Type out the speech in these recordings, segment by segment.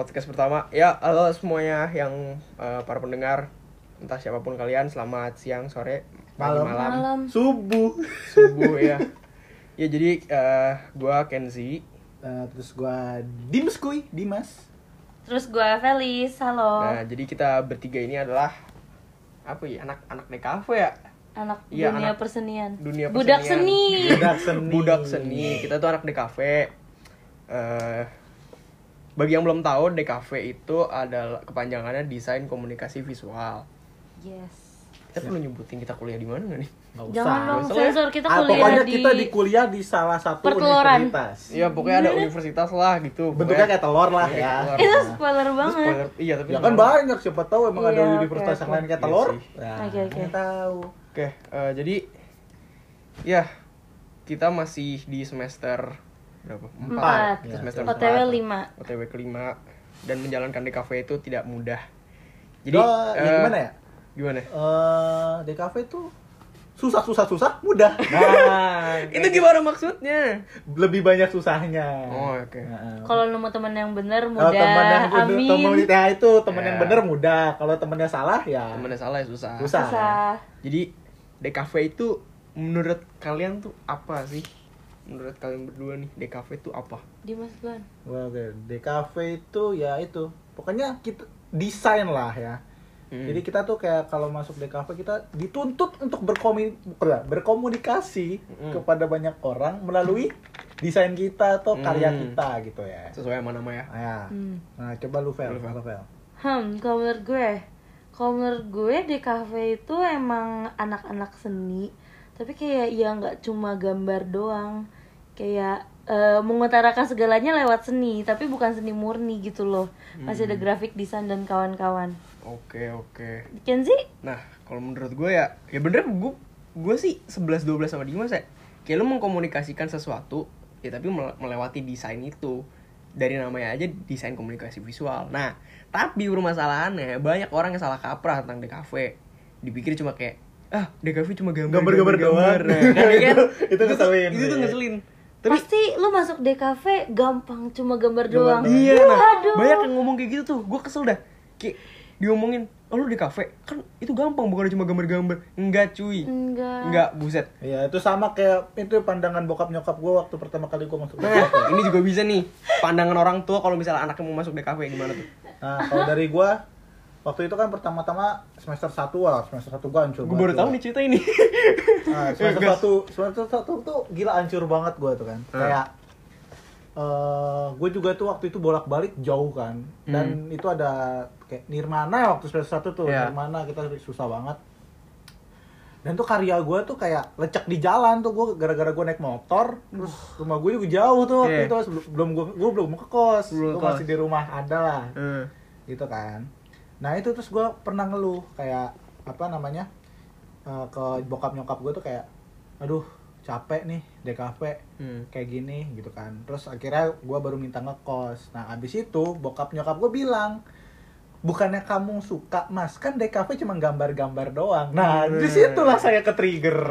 podcast pertama. Ya, halo semuanya yang eh, para pendengar, entah siapa pun kalian, selamat siang, sore, pagi, Malam. malam, Malam. Subuh. subuh ya. Ya jadi eh, gua Kenzi. Eh, terus gua Dimas kuy, Dimas. Terus gue Felis, halo. Nah, jadi kita bertiga ini adalah apa ya? Anak-anak DKV ya. anak Iya, dunia anak persenian. dunia Budak persenian. seni. Budak seni. Budak seni. Kita tuh anak DKV. Eh bagi yang belum tahu, DKV itu adalah kepanjangannya desain komunikasi visual. Yes. Kita perlu nyebutin kita kuliah di mana nggak nih? Nggak usah. Jangan dong Usah. sensor kita Ah, kuliah pokoknya di kita di kuliah di salah satu Perteloran. universitas. Iya, pokoknya ada universitas lah gitu. Bentuknya kayak telur lah Iya, ya. telur. Itu Nah, spoiler banget. spoiler. Iya, tapi Ya kan banyak siapa tahu emang ada Iya, oke, universitas yang oke. lain kayak Iya telur. sih. Ya, Oke, oke. tahu. Oke, eh, jadi ya kita masih di semester berapa? Empat. Kita Ya, semester OTW empat. 5. OTW kelima dan menjalankan DKV itu tidak mudah. Jadi Jadi eh, gimana ya? Gimana? Eh, di kafe tuh susah susah susah mudah. Nah, itu gimana maksudnya? lebih banyak susahnya. Oh, oke. Nah, Kalau nemu teman yang bener Kalau mudah. teman yang bener, Amin. temen, ya itu teman yang Ya. bener mudah. Kalau temennya salah ya Temennya salah ya susah. susah. Susah. Jadi DKV itu menurut kalian tuh apa sih? Menurut kalian berdua nih, DKV itu apa? Dimas. Wah, Oke, DKV itu ya itu. Pokoknya kita desain lah ya. Hmm. Jadi kita tuh kayak kalau masuk DKV kita dituntut untuk berkomi berkomunikasi Hmm. kepada banyak orang melalui desain kita atau karya Hmm. kita gitu ya. sesuai sama nama ya. Nah, ya. Hmm. Nah, coba lu Vel, Lu, Vel. Vel? Hmm, kalau menurut gue, kalau menurut gue di cafe itu emang anak-anak seni, tapi kayak ya nggak cuma gambar doang, kayak eh, mengutarakan segalanya lewat seni, tapi bukan seni murni gitu loh. Masih ada grafik desain dan kawan-kawan. Oke, oke. Kenzi? Nah, kalau menurut gue ya, ya bener gue gue sih 11 12 sama Dimas ya. Kayak lu mengkomunikasikan sesuatu, ya tapi mele- melewati desain itu. Dari namanya aja desain komunikasi visual. Nah, tapi permasalahannya banyak orang yang salah kaprah tentang DKV. Dipikir cuma kayak ah, DKV cuma gambar Gambar-gambar doang. Nah, kan, ya kan? Itu- itu ngeselin, Itu tuh ya. ngeselin. Tapi Pasti lu masuk DKV gampang, cuma gambar doang. Iya, nah, Aduh. banyak yang ngomong kayak gitu tuh. Gue kesel dah. Kayak diomongin, oh lu di kafe kan itu gampang bukan cuma gambar-gambar. Enggak cuy. Enggak. Enggak, buset. Iya, itu sama kayak itu pandangan bokap nyokap gue waktu pertama kali gue masuk Nah, ini juga bisa nih. Pandangan orang tua kalau misalnya anaknya mau masuk di kafe gimana tuh? Nah, kalau dari gue waktu itu kan pertama-tama semester 1 lah, semester 1 gue hancur Gue baru tahu nih cerita ini. Nah, semester Gas. satu, semester satu tuh gila hancur banget gue tuh kan. Hmm. Kayak eh gue juga tuh waktu itu bolak-balik jauh kan. Dan itu ada kayak Nirmana ya waktu semester satu tuh, Hmm. Iya. Nirmana kita susah banget. Dan tuh karya gue tuh kayak lecek di jalan tuh gue gara-gara gue naik motor, terus rumah gue juga jauh tuh waktu Iya. itu sebelum belum gue gue belum ke kos, gue masih di rumah ada lah Eh, gitu kan nah itu terus gue pernah ngeluh kayak apa namanya eh, ke bokap nyokap gue tuh kayak aduh capek nih DKV hmm. kayak gini gitu kan terus akhirnya gue baru minta ngekos nah abis itu bokap nyokap gue bilang bukannya kamu suka mas kan DKV cuma gambar-gambar doang nah Hmm. di situlah saya ke trigger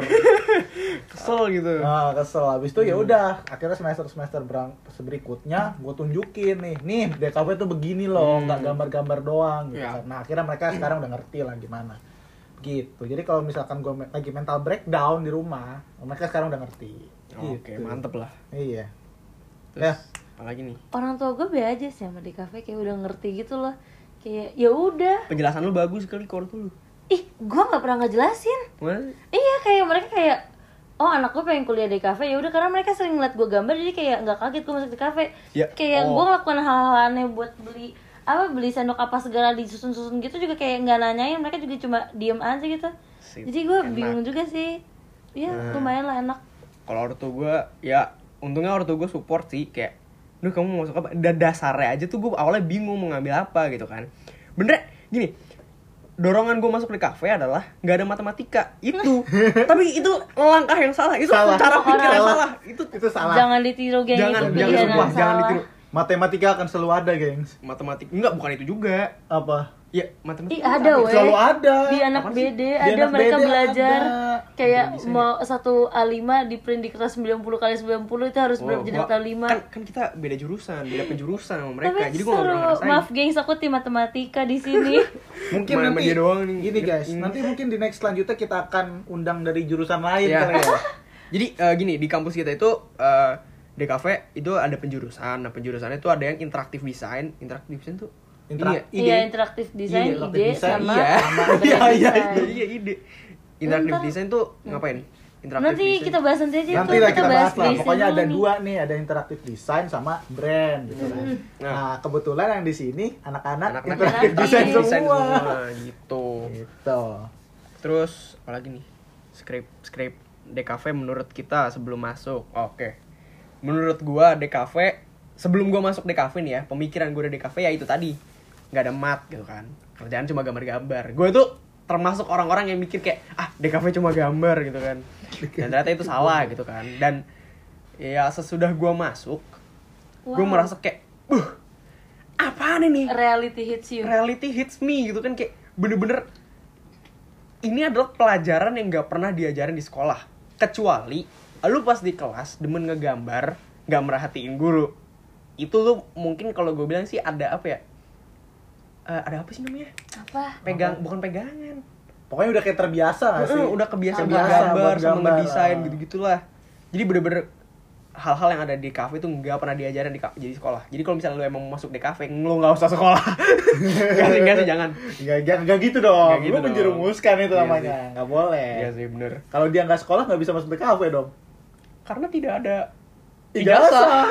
Kesel gitu. Nah, kesel. Habis itu ya udah, akhirnya semester-semester berang berikutnya gue tunjukin nih. Nih, DKV tuh begini loh, Hmm. nggak gambar-gambar doang gitu. Ya. kan. Nah, akhirnya mereka sekarang udah ngerti lah gimana. Gitu. Jadi kalau misalkan gue lagi mental breakdown di rumah, mereka sekarang udah ngerti. Oke, Gitu. mantep lah. Iya. Terus Ya. apa lagi nih? Orang tua gue be aja sih sama di cafe kayak udah ngerti gitu loh. Kayak ya udah. Penjelasan lu bagus sekali tuh lu. Ih, gue nggak pernah ngejelasin. Mana? Iya kayak mereka kayak oh anak gue pengen kuliah di kafe ya udah karena mereka sering ngeliat gue gambar jadi kayak nggak kaget gue masuk di kafe Ya, kayak oh. gue ngelakukan hal-hal aneh buat beli apa beli sendok apa segala disusun-susun gitu juga kayak nggak nanyain mereka juga cuma diem aja gitu Sip, jadi gue bingung juga sih ya Nah. lumayan lah enak Kalau ortu gue, ya untungnya ortu gue support sih kayak, duh kamu mau masuk apa? Dan dasarnya aja tuh gue awalnya bingung mau ngambil apa gitu kan. Bener, gini, dorongan gue masuk di kafe adalah nggak ada matematika itu tapi itu langkah yang salah itu Salah. cara pikir yang Salah. salah itu Itu salah. jangan ditiru geng Jangan- itu jangan sumpah, jangan salah ditiru. Matematika akan selalu ada, gengs. matematik enggak bukan itu juga Apa? Ya, matematika. Ih, ada weh. Selalu ada. Di anak Apa sih? BD Di ada anak mereka BD belajar ada. kayak Bisa mau satu A5 di print di kertas 90 kali 90 itu harus berapa jadi gua- kata 5. Kan, kan kita beda jurusan, beda penjurusan sama mereka. Tapi jadi gua nggak pernah seru. ngerasain. Maaf gengs, aku tim matematika di sini. Mungkin Mana nanti dia doang nih. Gini guys, Ini. nanti mungkin di next selanjutnya kita akan undang dari jurusan lain Iya. kali ya. Jadi eh, gini di kampus kita itu eh, DKV itu ada penjurusan. Nah penjurusannya itu ada yang interaktif design. Interaktif design tuh Interak- ini ya? Iya, interaktif design, interaktif ide design, sama iya. Iya, iya. Iya iya ide. Interaktif design tuh ngapain? Interaktif Nanti design. kita bahas nanti aja Nanti lah kita bahas lah. desain Pokoknya ada nih. dua nih, ada interaktif design sama brand gitu kan. Nah. Nah, kebetulan yang di sini anak-anak Anak-anak interaktif desain semua. gitu. Gitu. Terus apalagi nih? Script script DKV menurut kita sebelum masuk. Oke. Menurut gua DKV sebelum gua masuk DKV nih ya, pemikiran gua dari DKV ya itu tadi. Nggak ada mat gitu kan. Kerjaan cuma gambar-gambar. Gue tuh termasuk orang-orang yang mikir kayak ah DKV cuma gambar gitu kan. Dan ternyata itu salah gitu kan. Dan ya sesudah gua masuk, Wow. merasa kayak, "Buh, apaan ini?" reality hits you. reality hits me gitu kan kayak bener-bener ini adalah pelajaran yang nggak pernah diajarin di sekolah kecuali lu pas di kelas demen ngegambar nggak merhatiin guru itu lu mungkin kalau gue bilang sih ada apa ya Eh, ada apa sih namanya Apa? pegang bukan pegangan Pokoknya udah kayak terbiasa gak sih? Udah kebiasaan buat gambar sama gambar. ngedesain Ah. gitu gitulah jadi bener-bener hal-hal yang ada di kafe itu nggak pernah diajarin di jadi sekolah jadi kalau misalnya lu emang mau masuk di kafe lu nggak usah sekolah nggak sih nggak sih jangan Nggak, jangan nggak gitu dong. Nggak gitu Lu dong. menjerumuskan itu Iya namanya. Nggak boleh. Iya sih bener Kalau dia nggak sekolah nggak bisa masuk di kafe dong. karena tidak ada Ijazah.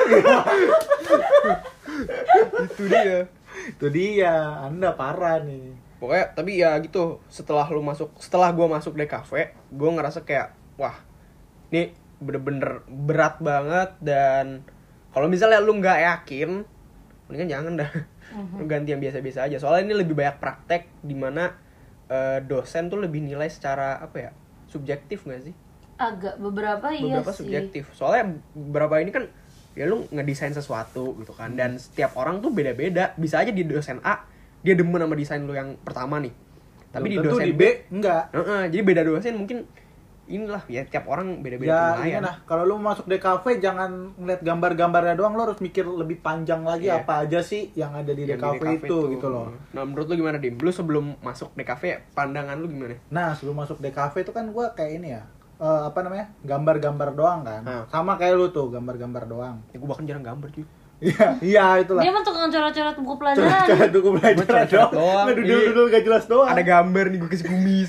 itu dia itu dia. Anda parah nih. pokoknya tapi ya gitu setelah lu masuk setelah gua masuk DKV gua ngerasa kayak wah ini bener-bener berat banget dan kalau misalnya lu nggak yakin mendingan jangan dah lu ganti yang biasa-biasa aja soalnya ini lebih banyak praktek di mana eh, dosen tuh lebih nilai secara apa ya subjektif nggak sih Agak beberapa, iya beberapa sih. subjektif soalnya beberapa ini kan ya lu ngedesain sesuatu gitu kan dan setiap orang tuh beda-beda bisa aja di dosen A dia demen sama desain lu yang pertama nih tapi di Belum tentu dosen di B enggak. Heeh, jadi beda dosen mungkin inilah ya tiap orang beda-beda Ya, ini lah. Kalau lu masuk DKV jangan ngeliat gambar-gambarnya doang, lu harus mikir lebih panjang lagi Iya. apa aja sih yang ada di Yang DKV, di itu gitu loh. Nah, menurut lu gimana, Dim? Lu sebelum masuk DKV, pandangan lu gimana? Nah, sebelum masuk DKV itu kan gua kayak ini ya. Eh, apa namanya? Gambar-gambar doang kan. Ah. Sama kayak lu tuh, gambar-gambar doang. Ya, gue bahkan jarang gambar, cuy. Iya, iya itulah. Dia mah tukang coret-coret buku pelajaran. Coba-coba dulu Gua belajar coret-coret doang. Ngedudul-dudul gak jelas doang. Ada gambar nih gue kasih kumis.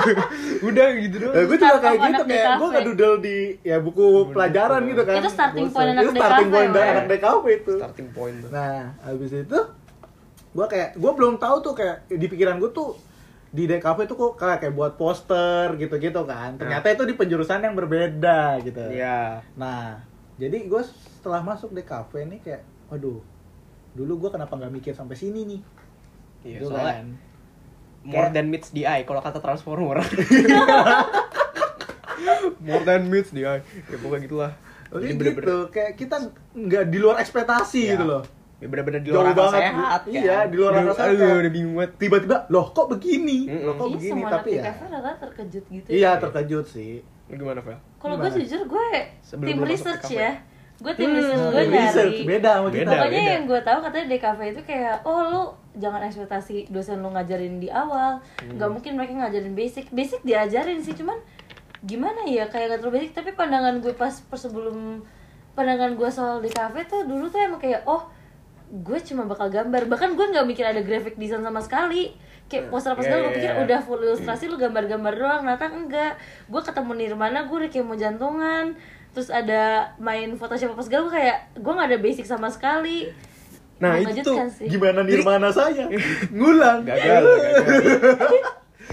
Udah gitu doang. Eh, gue juga kayak gitu kayak gue DKV. ngedudel di ya buku pelajaran gitu kan. Itu starting point anak Itu starting DKV, point anak DKV itu. Starting point. Nah, habis itu gue kayak gue belum tahu tuh kayak di pikiran gue tuh di DKV tuh kok kayak, kayak buat poster gitu-gitu kan. Ternyata itu di penjurusan yang berbeda gitu. Iya. Nah, jadi gue setelah masuk DKV nih kayak, waduh, dulu gue kenapa nggak mikir sampai sini nih? Iya, Gitu soalnya kan. more than meets the eye kalau kata Transformer. more than meets the eye. Ya pokoknya gitulah. Oke Jadi gitu, bener-bener- kayak kita nggak di luar ekspektasi Ya. gitu loh. Ya bener-bener di luar akal banget. sehat. Iya, kan. di luar akal Aduh, sehat. Aduh, udah bingung banget. Tiba-tiba, loh kok begini? Mm-mm. Loh kok Iya, begini? Tapi ya, rata terkejut gitu. iya terkejut sih. Gimana, Vel? Kalau gue jujur gue Sebelum tim research ya. Gue tim Hmm, research gue nyari. beda sama kita. Beda, Pokoknya beda. yang gue tahu katanya DKV itu kayak oh lu jangan ekspektasi dosen lu ngajarin di awal. Hmm. Nggak mungkin mereka ngajarin basic. Basic diajarin sih cuman gimana ya kayak gak terlalu basic tapi pandangan gue pas pas sebelum pandangan gue soal DKV tuh dulu tuh emang kayak oh gue cuma bakal gambar. Bahkan gue nggak mikir ada graphic design sama sekali. Kayak poster poster Iya, gue iya, pikir iya. udah full ilustrasi lu gambar-gambar doang. Ternyata enggak. Gue ketemu Nirmana gue udah kayak mau jantungan. Terus ada main Photoshop apa segala gue kayak gue nggak ada basic sama sekali. Nah, itu Mengejutkan tuh sih. Gimana nirmana saya? Ngulang. gagal gagal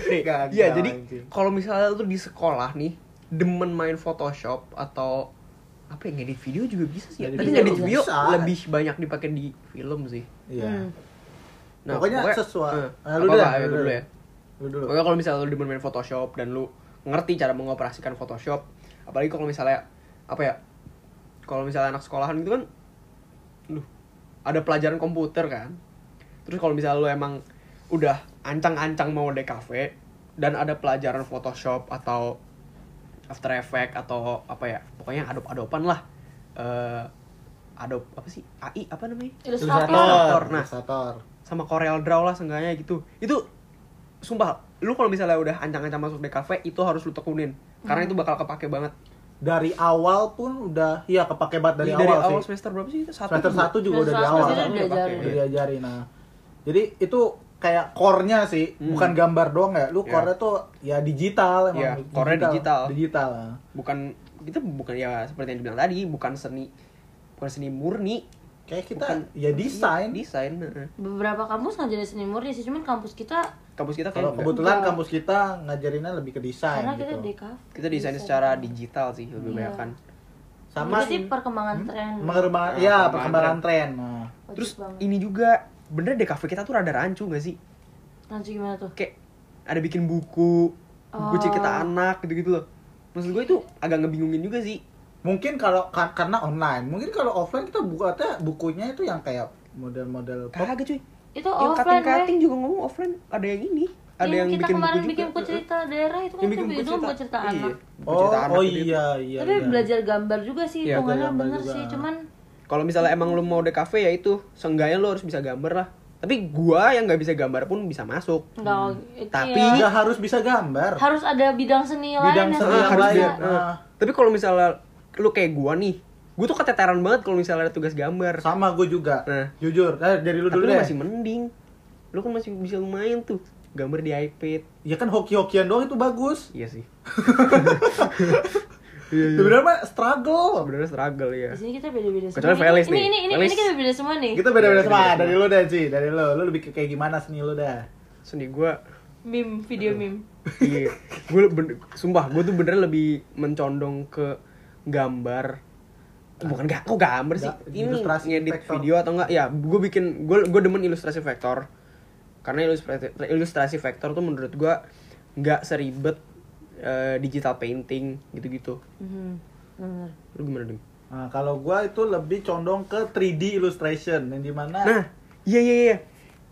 nih Gagal, iya jadi kalau misalnya lu di sekolah nih demen main Photoshop atau apa ya ngedit video juga bisa sih ya. Ngedit tapi video ngedit video bisa. lebih banyak dipakai di film sih Iya. Hmm. Pokoknya sesuai- eh, eh, lu dulu ya, ayo lu dulu ya Lu dulu. pokoknya kalau misalnya lu main Photoshop dan lu ngerti cara mengoperasikan Photoshop apalagi kalau misalnya apa ya kalau misalnya anak sekolahan gitu kan lu ada pelajaran komputer kan terus kalau misalnya lu emang udah ancang-ancang mau DKV dan ada pelajaran Photoshop atau After Effect atau apa ya pokoknya adop-adopan lah eh adop apa sih AI apa namanya Ilustrator. Ilustrator. Nah. Ilustrator. sama Corel Draw lah seenggaknya gitu itu sumpah lu kalau misalnya udah ancang-ancang masuk DKV itu harus lu tekunin karena itu bakal kepake banget Dari awal pun udah iya kepake banget dari, Ih, dari awal, awal sih. semester berapa sih satu Semester juga. satu juga udah Semester di satu awal. udah Udah diajarin. Udah diajarin nah. Jadi itu kayak core-nya sih, Hmm. bukan gambar doang ya. Lu Iya. core-nya tuh ya digital emang. Iya, core-nya digital. Digital. bukan itu bukan ya seperti yang dibilang tadi bukan seni bukan seni murni Kayak kita bukan ya desain. desain heeh. Beberapa kampus ngajarin seni murni sih, cuman kampus kita kampus kita Kalau kayak kebetulan Enggak. kampus kita ngajarinnya lebih ke desain karena kita gitu. kafe. kita desain secara digital sih lebih Iya. banyak kan Sama Berarti perkembangan tren. Perkembangan, Nah, ya perkembangan tren. Nah. Terus banget. ini juga bener deh kafe kita tuh rada rancu gak sih Lanjut gimana tuh? kayak ada bikin buku buku Oh. cerita anak gitu gitu loh maksud gue itu agak ngebingungin juga sih Mungkin kalau ka- karena online, mungkin kalau offline kita buatnya bukunya itu yang kayak model-model pop. kagak cuy Itu yang offline, weh. juga ngomong offline ada yang ini ada yang, kita bikin kemarin buku bikin buku cerita daerah itu kan yang bikin buku itu buku cerita Iya, anak. buku Oh, cerita anak oh gitu. iya iya. Tapi iya. belajar gambar juga sih, Iya, hitungannya gambar bener juga. sih, cuman kalau misalnya emang lu mau DKV ya itu seenggaknya lu harus bisa gambar lah tapi gua yang nggak bisa gambar pun bisa masuk enggak itu Tapi ya, Nggak harus bisa gambar. harus ada bidang seni Bidang lain seni yang harus lain. Nah. Tapi kalau misalnya lu kayak gua nih gua tuh keteteran banget kalau misalnya ada tugas gambar Sama gue juga. Nah. Jujur. Eh, dari lu tapi dulu lu deh. masih mending lu kan masih bisa lumayan tuh gambar di iPad Ya kan hoki-hokian doang itu bagus. iya sih Sebenarnya mah struggle. sebenarnya struggle ya Di sini kita beda-beda semua. Kecuali Felis ini, nih. ini, ini, Felis. ini kita beda semua nih. Kita beda-beda Iya, semua. beda-beda Dari lu deh, Ci. Dari lu. Lu lebih ke- kayak gimana seni lu dah? seni gua Meme, video meme. iya gue bener, sumpah gue tuh bener lebih mencondong ke gambar bukan gak kok gambar sih ini ilustrasi ngedit vektor. video atau enggak ya gue bikin gue gue demen ilustrasi vektor karena ilustrasi ilustrasi vektor tuh menurut gue nggak seribet eh, digital painting gitu-gitu Mhm, bener. lu gimana dim Nah, kalau gua itu lebih condong ke 3D illustration yang di mana nah iya iya iya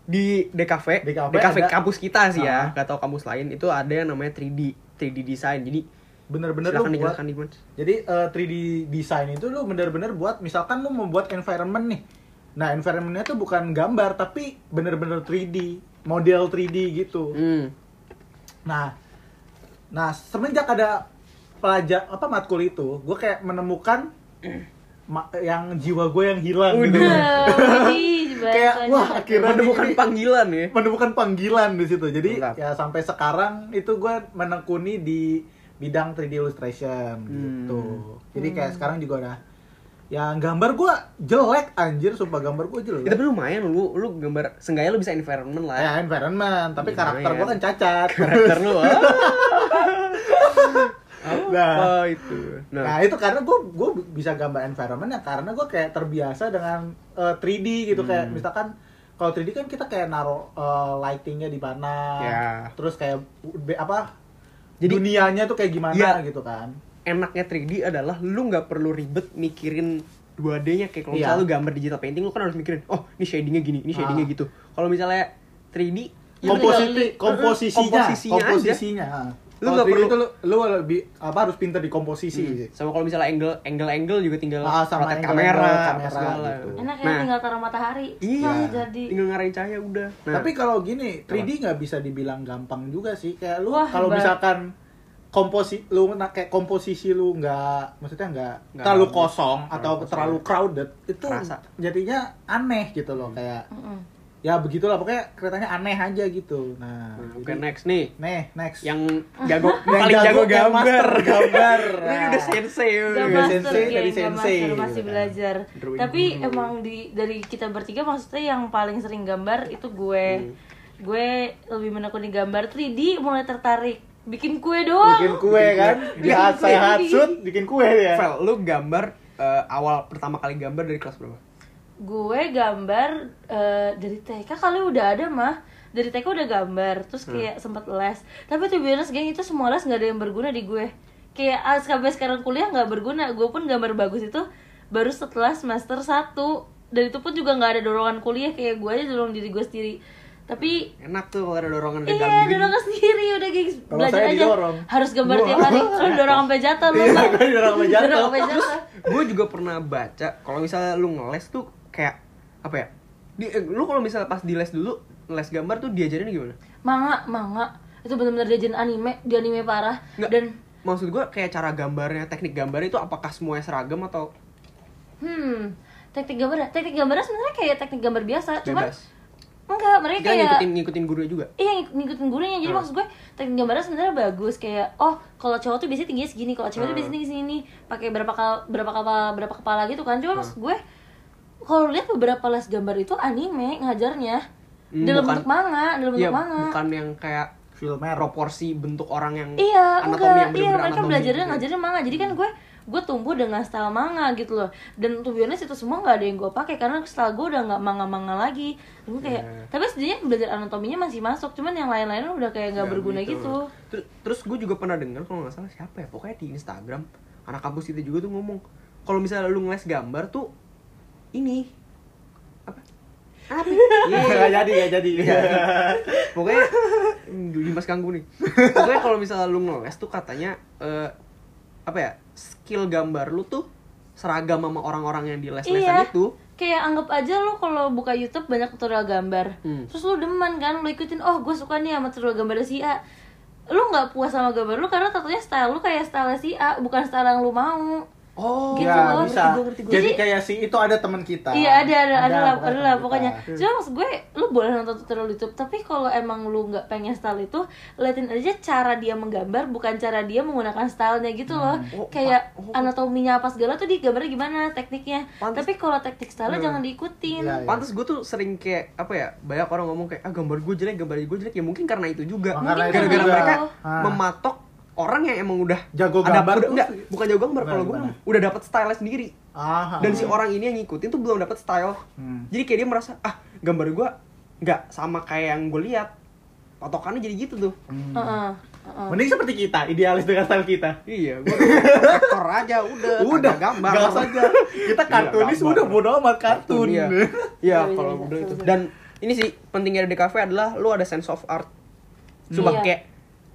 di DKV DKV DKV ada- kampus kita sih ya gak tau kampus lain itu ada yang namanya 3D 3D design jadi bener-bener lu buat dijelaskan. Jadi eh, 3D design itu lu bener-bener buat misalkan lu membuat environment nih. Nah, environmentnya tuh bukan gambar tapi bener-bener 3D, model 3D gitu. hmm. Nah, nah semenjak ada pelajar apa matkul itu, gue kayak menemukan ma- yang jiwa gue yang hilang gitu. Nah, wih, Kayak, wah, akhirnya- menemukan ini- panggilan ya menemukan panggilan di situ. Jadi Mantap. ya sampai sekarang itu gue menekuni di bidang 3D illustration Hmm. gitu. Jadi kayak sekarang juga udah yang gambar gue jelek anjir sumpah gambar gue jelek. Ya, tapi lumayan lu lu gambar seenggaknya lu bisa environment lah ya environment, tapi Lumayan. karakter gue kan cacat. karakter lu ah. Nah. apa itu Nah, nah, itu karena gue gue bisa gambar environment ya karena gue kayak terbiasa dengan eh, 3D gitu kayak Hmm. misalkan kalau 3D kan kita kayak naro eh, lightingnya di mana, Ya. terus kayak apa Jadi- dunianya tuh kayak gimana Ya. gitu kan. Enaknya 3D adalah lu nggak perlu ribet mikirin 2D-nya kayak kalau misalnya lu gambar digital painting lu kan harus mikirin oh ini shadingnya gini ini shadingnya Ah. gitu kalau misalnya 3D ya lu Komposisi, tinggal li- komposisinya, Komposisinya aja. komposisinya. Lu nggak perlu itu lu, lu lebih apa harus pinter di komposisi. Hmm. sama kalau misalnya angle angle angle juga tinggal Ah, sama angle- kamera, angle kamera segala. gitu. Enak ya Nah. tinggal taruh matahari. Iya, Bang, jadi. tinggal ngarahin cahaya udah. Nah, Tapi kalau gini, 3D nggak bisa dibilang gampang juga sih. Kayak lu kalau misalkan komposi lu nak kayak komposisi lu nggak maksudnya nggak terlalu bagus. kosong Terlalu atau kosong. terlalu crowded itu Kerasa. jadinya aneh gitu loh kayak Mm-mm. ya begitulah pokoknya kelihatannya aneh aja gitu. Nah, Nah, oke jadi- next nih. Nih, next. Yang jago Yang paling jago, jago, yang gambar. master gambar. Ini udah sensei. Gak udah. Sensei, geng, dari sensei, master, masih gitu. belajar. Drawing Tapi guru. emang di dari kita bertiga maksudnya yang paling sering gambar itu gue. Hmm. Gue lebih menekuni gambar 3D mulai tertarik bikin kue doang. bikin kue kan Bikin lihat kue. saya hatsut bikin kue ya Vel, lu gambar eh, awal pertama kali gambar dari kelas berapa? Gue gambar eh, dari TK kali udah ada mah. Dari TK udah gambar, terus Hmm. kayak sempet les. Tapi tuh biasa geng itu semua les nggak ada yang berguna di gue. Kayak ah, sampai sekarang kuliah nggak berguna. Gue pun gambar bagus itu baru setelah semester 1 dan itu pun juga nggak ada dorongan kuliah kayak gue aja dorong diri gue sendiri tapi Enak tuh kalau ada dorongan dari dalam iya gini. dorong sendiri udah guys Kalau belajar saya aja. didorong. harus gambar tiap hari. Terus dorong sampai jatuh lu Iya, gue didorong sampai jatuh. dorong sampai jatuh. gue juga pernah baca kalau misalnya lu ngeles tuh kayak apa ya di, eh, lu kalau misalnya pas di les dulu les gambar tuh diajarin gimana? Manga manga. Itu benar-benar diajarin anime di anime parah. Nggak, dan maksud gue kayak cara gambarnya teknik gambar itu apakah semuanya seragam atau hmm teknik gambar teknik gambarnya sebenarnya kayak teknik gambar biasa cuman bebas enggak mereka kita kayak ngikutin ngikutin gurunya juga Iya ng- ngikutin gurunya jadi Hmm. maksud gue teknik gambarnya sebenarnya bagus kayak oh kalau cowok tuh biasanya tingginya segini kalau cewek tuh Hmm. biasanya tinggi segini pakai berapa kal berapa kepala berapa kepala gitu kan Hmm. cuma maksud gue kalau lihat beberapa les gambar itu anime ngajarnya Hmm, dalam bukan- bentuk manga dalam bentuk Iya, manga bukan yang kayak Filmer. proporsi bentuk orang yang iya anatomi enggak yang iya bener-bener mereka anatomi belajarnya gitu ya. ngajarin manga jadi kan gue gue tumbuh dengan style manga gitu loh dan be honest itu semua nggak ada yang gue pakai karena style gue udah nggak manga-manga lagi gue kayak Iya. tapi setidaknya belajar anatominya masih masuk cuman yang lain-lainnya udah kayak nggak Ya, berguna gitu, Terus, terus gue juga pernah dengar kalau nggak salah siapa ya pokoknya di Instagram anak kampus itu juga tuh ngomong kalau misalnya lu ngeles gambar tuh ini apa apa Iya. Nggak jadi, nggak jadi. Iya. pokoknya Dimas Kanggu nih pokoknya kalau misalnya lu ngeles tuh katanya eh, apa ya skill gambar lu tuh seragam sama orang-orang yang di les-lesan Iya. itu kayak anggap aja lu kalau buka YouTube banyak tutorial gambar Hmm. terus lu demen kan lu ikutin oh gue suka nih sama tutorial gambar si A lu nggak puas sama gambar lu karena tatonya style lu kayak style si A bukan style yang lu mau oh Gitu ya loh. bisa. Ngerti gua, ngerti gua. Jadi Jadi- kayak si itu ada teman kita. Iya ada ada ada, lah ada lah pokoknya. kita. Cuma maksud gue lu boleh nonton tutorial YouTube tapi kalau emang lu nggak pengen style itu liatin aja cara dia menggambar bukan cara dia menggunakan stylenya gitu loh. Oh, Kayak pa- oh. anatominya apa segala tuh digambarnya gimana tekniknya. Pantes- Tapi kalau teknik stylenya Hmm. jangan diikutin. Iya, iya. Pantes gue tuh sering kayak apa ya banyak orang ngomong kayak ah gambar gue jelek gambar gue jelek ya mungkin karena itu juga Oh, karena juga. mereka Ah. mematok orang yang emang udah Jago ada- gambar udah, tuh enggak. Bukan jago gambar kalau gue udah dapat style sendiri Ah, dan si orang ini yang ngikutin tuh belum dapat style Hmm. jadi kayak dia merasa ah gambar gue nggak sama kayak yang gue lihat patokannya jadi gitu tuh Hmm. Heeh, heeh. Mending seperti kita, idealis dengan style kita. iya gue aktor aja udah Udah gambar Gas aja. Kita kartunis gambar. udah bodo amat kartun. iya Iya, iya iya, kalau iya, gue bilang itu dan ini sih pentingnya di cafe adalah lu ada sense of art Sumpah Iya. kayak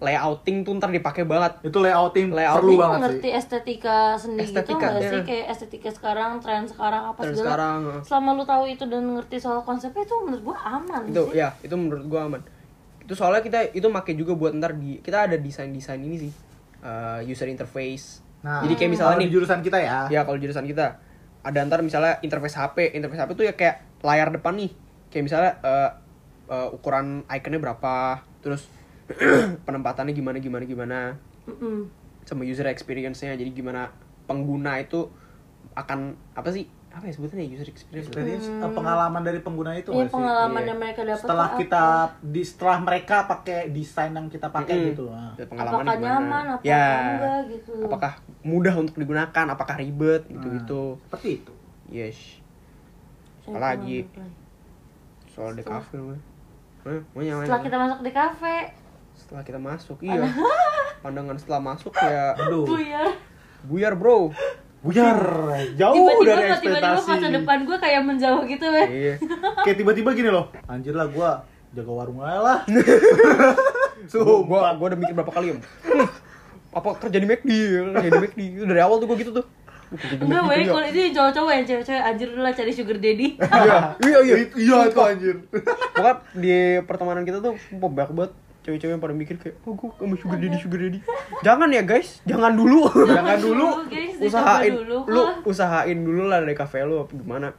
layouting tuh ntar dipakai banget. Itu layouting Layouting. perlu Lu banget ngerti sih. estetika seni gitu Estetika, nggak iya. sih kayak estetika sekarang tren sekarang apa Dan segala. sekarang selama lu tahu itu dan ngerti soal konsepnya itu menurut gua aman itu sih. ya itu menurut gua aman. Itu soalnya kita itu make juga buat ntar di kita ada desain desain ini sih. Uh, user interface. Nah, jadi kayak misalnya nih di jurusan kita ya. ya kalau jurusan kita. Ada ntar misalnya interface HP interface HP tuh ya kayak layar depan nih. Kayak misalnya uh, uh, ukuran iconnya berapa. Terus penempatannya gimana gimana gimana Mm-mm. sama user experience-nya jadi gimana pengguna itu akan apa sih apa ya sebutannya user experience Experience, eh, pengalaman dari pengguna itu Iya nggak sih? pengalaman Iya. yang mereka dapat Setelah kita apa? di setelah mereka pakai desain yang kita pakai Mm-mm. gitu. Nah. Ya, pengalamannya apakah gimana. nyaman apakah ya enggak gitu apakah mudah untuk digunakan apakah ribet gitu gitu Seperti itu. yes apalagi? soal di kafe gue setelah kita masuk di kafe setelah kita masuk iya. Pandangan setelah masuk ya Aduh. buyar. Buyar bro. Buyar, jauh tiba-tiba dari kok tiba-tiba ekspektasi. masa depan gue kayak menjauh gitu weh iya. Kayak tiba-tiba gini loh. Anjir lah gua jaga warung aja lah. gua, gua, gua udah mikir berapa kali ya "Hmm, apa kerja di McD ya, kerja di McD dari awal tuh gua gitu tuh. Gua kerja di enggak weh tuh ya. kalau itu cowok-cowok yang cewek-cewek anjir lah cari sugar daddy. Iya iya iya. Itu- Iya itu anjir. pokoknya di pertemanan kita tuh banyak banget cewek-cewek yang pada mikir kayak oh gue sama sugar daddy sugar daddy. Jangan ya guys. Jangan dulu. Jangan dulu. guys. Usahain dulu. lu usahain dulu lah dari kafe lu apa gimana.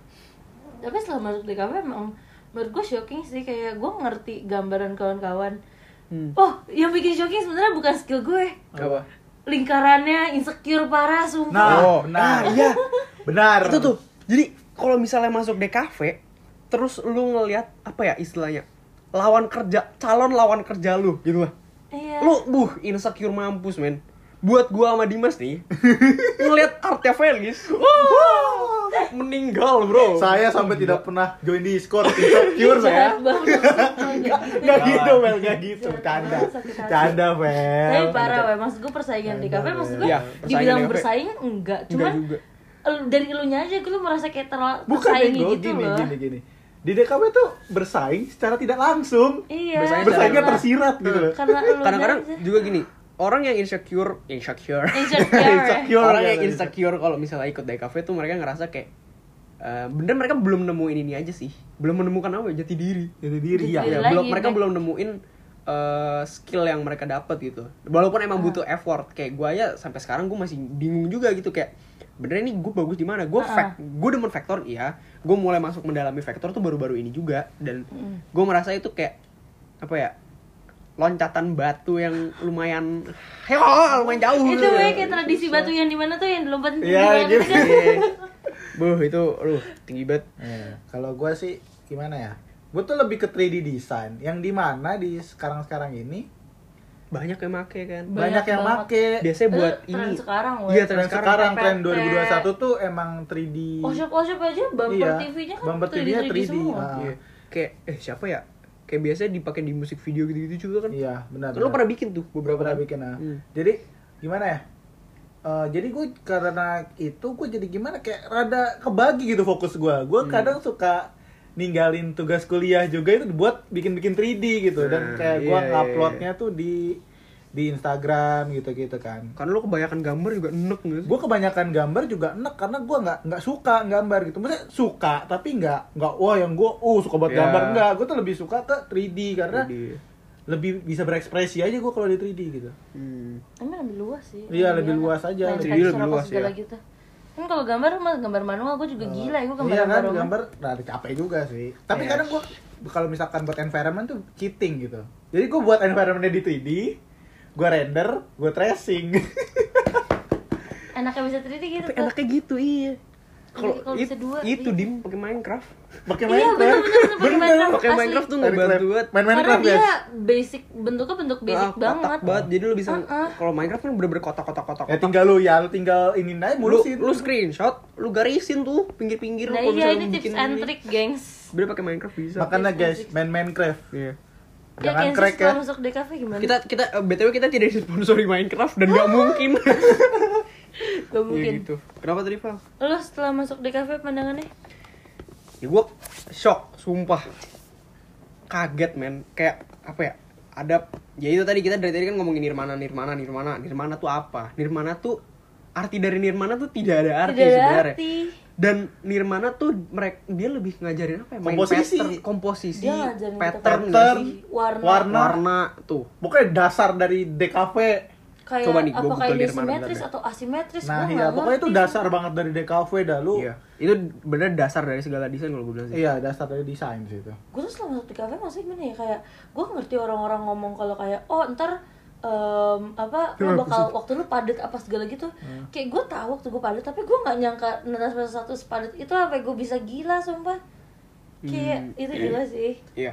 Tapi setelah masuk di kafe emang menurut gue shocking sih. Kayak gue ngerti gambaran kawan-kawan. Hmm. oh yang bikin shocking sebenarnya bukan skill gue. Apa? Lingkarannya insecure parah sumpah. Nah, oh benar. nah, iya. Benar. itu tuh. Jadi kalau misalnya masuk di kafe terus lu ngelihat apa ya istilahnya lawan kerja calon lawan kerja lu gitu lah iya lu buh insecure mampus men buat gua sama Dimas nih ngelihat artnya Felix wah, meninggal bro Saya sampai tidak pernah join di Discord insecure saya. Jahat banget. Enggak gitu, Mel, enggak gitu. Canda. Sakit hati. Canda, Mel. tapi parah weh maksud gue persaingan di kafe maksud gue Iya, persaingan dibilang bersaing enggak Enggak cuman juga el- dari elunya aja gue merasa kayak terlalu tersaingi bego, gitu gini, loh gini, gini. Di DKW tuh bersaing secara tidak langsung. Iya. Bersaing bersaingnya karena- tersirat gitu loh. Kadang-kadang juga gini orang yang insecure insecure. Insecure. Insecure. orang ya, yang tadi. insecure kalau misalnya ikut DKV tuh mereka ngerasa kayak eh, bener mereka belum nemuin ini aja sih. Belum menemukan apa? Ya, jati diri. Jadi diri ya ya belum mereka belum nemuin eh, skill yang mereka dapat gitu. Walaupun emang butuh effort. Kayak gue ya sampai sekarang gue masih bingung juga gitu. Kayak bener ini gue bagus di mana gue Ah. gue demen vektor iya gue mulai masuk mendalami vektor tuh baru-baru ini juga dan Mm. gue merasa itu kayak apa ya loncatan batu yang lumayan heo lumayan jauh itu gitu. we kayak tradisi batu yang di mana tuh yang dilompatin tinggi banget gitu. kan Iya. Buh itu aduh tinggi banget Ya, kalau gue sih gimana ya gue tuh lebih ke 3D design yang di mana di sekarang sekarang ini banyak yang make kan Banyak banyak, yang banget. make biasanya buat Eh, tren ini sekarang, iya tren tren sekarang, sekarang tren Pepet. 2021 tuh emang 3D workshop workshop aja bumper Iya, TV-nya kan bumper 3D, TV-nya 3D 3D, semua ah. Iya. kayak eh siapa ya kayak biasanya dipakai di musik video gitu-gitu juga kan iya benar lo pernah bikin tuh beberapa beberapa pernah kan? bikin ah. Hmm. jadi gimana ya Eh, jadi gue karena itu gue jadi gimana kayak rada kebagi gitu fokus gue gue Hmm. kadang suka ninggalin tugas kuliah juga itu buat bikin-bikin 3D gitu. Dan Nah, kayak gue iya, iya, nguploadnya tuh di di Instagram gitu-gitu kan. Karena lo kebanyakan gambar juga enek gak sih? Gue kebanyakan gambar juga enak karena gue nggak nggak suka gambar gitu. Maksudnya suka tapi nggak nggak wah yang gue uh suka buat Ya. gambar. Enggak gue tuh lebih suka ke 3D karena Jadi, lebih bisa berekspresi aja gue kalau di 3D gitu. Hmm. emang lebih luas sih. Iya, lebih luas aja. 3D lebih luas, ya. gitu kan kalau gambar mah gambar manual gue juga gila ya gue gambar iya kan manual. gambar rada capek juga sih tapi Iya. kadang gue kalau misalkan buat environment tuh cheating gitu jadi gue buat environmentnya di 3D gue render gue tracing enaknya bisa 3D gitu tapi tuh. enaknya gitu iya kalau it- dua, itu iya. dim pakai Minecraft pakai Iya, Minecraft Bener. Minecraft. pakai Asli. Minecraft tuh ngebantu banget. Main karena Minecraft dia guys. basic bentuknya bentuk basic Ah, kotak banget. banget. Jadi lu bisa Uh-uh. kalau Minecraft kan bener-bener kotak-kotak-kotak ya tinggal lu ya lu tinggal ini naik lu, mulusin lu screenshot lu garisin tuh pinggir-pinggir nah iya misalnya ini lu tips and ini. trick gengs. Bener pakai Minecraft bisa. Makanya guys main Minecraft Iya. ya jangan Kenzie crack ya. setelah masuk DKV gimana? Kita kita eh, btw kita tidak disponsori Minecraft dan nggak mungkin. Gak mungkin. ya gitu. Kenapa tadi Val? lo setelah masuk DKV pandangannya? Ya gue shock sumpah kaget men kayak apa ya ada ya itu tadi kita dari tadi kan ngomongin nirmana nirmana nirmana nirmana tuh apa nirmana tuh arti dari nirmana tuh tidak ada arti tidak sebenarnya arti dan nirmana tuh mereka dia lebih ngajarin apa ya main Komposisi. pattern komposisi Dia pattern pattern. warna, Warna. warna tuh pokoknya dasar dari DKV kayak Coba nih, gua apa Google kayak simetris bentar atau asimetris nah gua iya nggak pokoknya itu ngerti. dasar banget dari DKV dah lu iya itu bener dasar dari segala desain kalau gue bilang sih iya dasar dari desain sih itu gue tuh selama masuk DKV maksudnya gimana ya kayak gue ngerti orang-orang ngomong kalau kayak oh ntar em, apa lu Kenapa bakal waktu lu padat apa segala gitu Hmm. kayak gue tahu waktu gue padat tapi gue nggak nyangka netas satu sepadat itu apa gue bisa gila sumpah kayak Hmm, itu iya. gila sih Iya.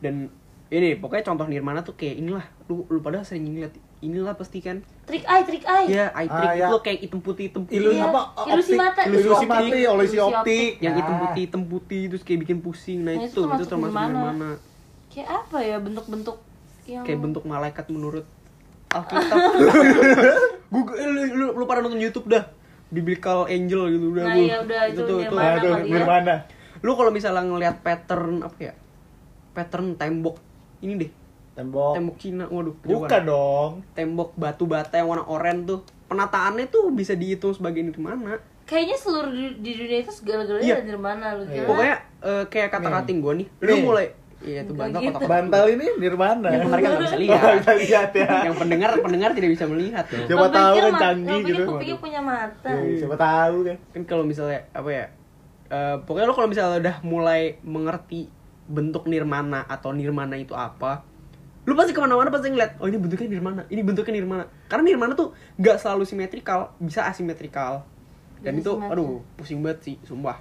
Dan ini pokoknya contoh Nirmana tuh kayak inilah. Lu lu pada sering ngeliat inilah pasti kan. trik eye trik eye Iya, eye Ah, trick iya. itu kayak hitam putih hitam putih. Ilus Iya, apa? ilusi mata, Ilusi, ilusi optik. ilusi Ilusi optik. optik. Yang hitam Nah. putih hitam putih terus kayak bikin pusing. Nah, Nah, itu itu itu termasuk termasuk Nirmana. Nirmana. kayak apa ya bentuk-bentuk yang Kayak bentuk malaikat menurut Alkitab. Google eh, lu, lu, lu pada nonton YouTube dah. Biblical Angel gitu udah. Nah, iya, udah, itu tuh, Nirmana tuh kali ya. Nirmana. Lu kalau misalnya ngelihat pattern apa ya? Pattern tembok ini deh. Tembok. Tembok Cina. Waduh, Oh. Bukan dong. tembok batu bata yang warna oranye tuh penataannya tuh bisa dihitung sebagai Nirmana kayaknya seluruh di, di dunia itu segala-galanya Iya. ada Nirmana lu Iya. kira pokoknya eh, kayak kata-kating gue nih lu mulai iya itu bantal gitu. kotak Bantal ini Nirmana. yang mereka nggak bisa Oh, lihat bisa lihat ya. yang pendengar pendengar tidak bisa melihat tuh Coba Lo tahu kan canggih gitu. kupingnya punya mata Iya, Siapa tahu kan. kan kalau misalnya apa ya eh, pokoknya lo kalau misalnya udah mulai mengerti bentuk nirmana atau nirmana itu apa lu pasti ke mana-mana pasti ngeliat oh ini bentuknya nirmana ini bentuknya nirmana karena nirmana tuh nggak selalu simetrikal bisa asimetrikal dan Bisa itu simetris. aduh pusing banget sih sumpah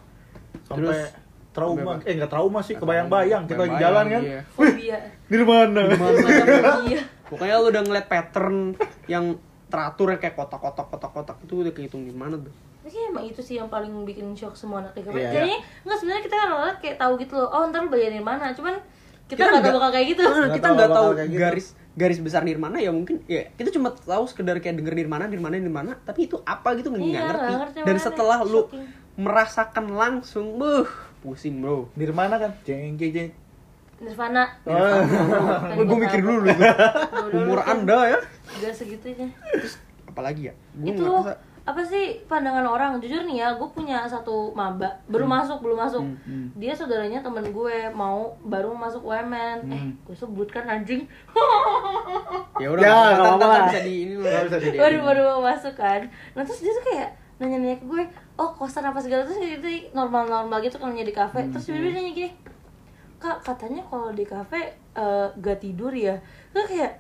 Sampai Terus- trauma. sampai- Eh enggak trauma sih, kebayang-bayang kita lagi jalan kan. iya. fobia Nirmana. iya pokoknya lu udah ngeliat pattern yang teratur kayak kotak-kotak kotak-kotak itu udah kehitung di mana tuh tapi kayak emang itu sih yang paling bikin shock semua anak TKP Iya. kayaknya nggak sebenarnya kita kan orang kayak tahu gitu loh oh ntar lu bayarin mana? Cuman kita nggak tahu bakal kayak gitu. Nah, Nggak kita nggak tahu gitu. garis garis besar nirmana ya mungkin ya kita cuma tahu sekedar kayak denger nirmana nirmana nirmana tapi itu apa gitu nggak Iya, ngerti. ngerti dan setelah lu shocking. merasakan langsung buh pusing bro. Nirmana kan? Jeng jeng jeng. Nirvana. Oh. gue mikir dulu dulu umur anda ya. Gak segitunya apalagi ya? Gue itu apa sih pandangan orang? Jujur nih ya gue punya satu maba baru masuk belum masuk. Hmm. dia saudaranya temen gue mau baru masuk UMN eh Hmm. gue sebut kan anjing. Ya udah Ya, ntar- apa-apa. lah. bisa di ini bisa di- baru baru mau masuk kan. Nah terus dia tuh kayak nanya-nanya ke gue oh kosan apa segala? Terus itu normal-normal gitu kalau di kafe. Hmm, terus dia nanya gini kak katanya kalau di kafe eh, gak tidur ya? Terus kayak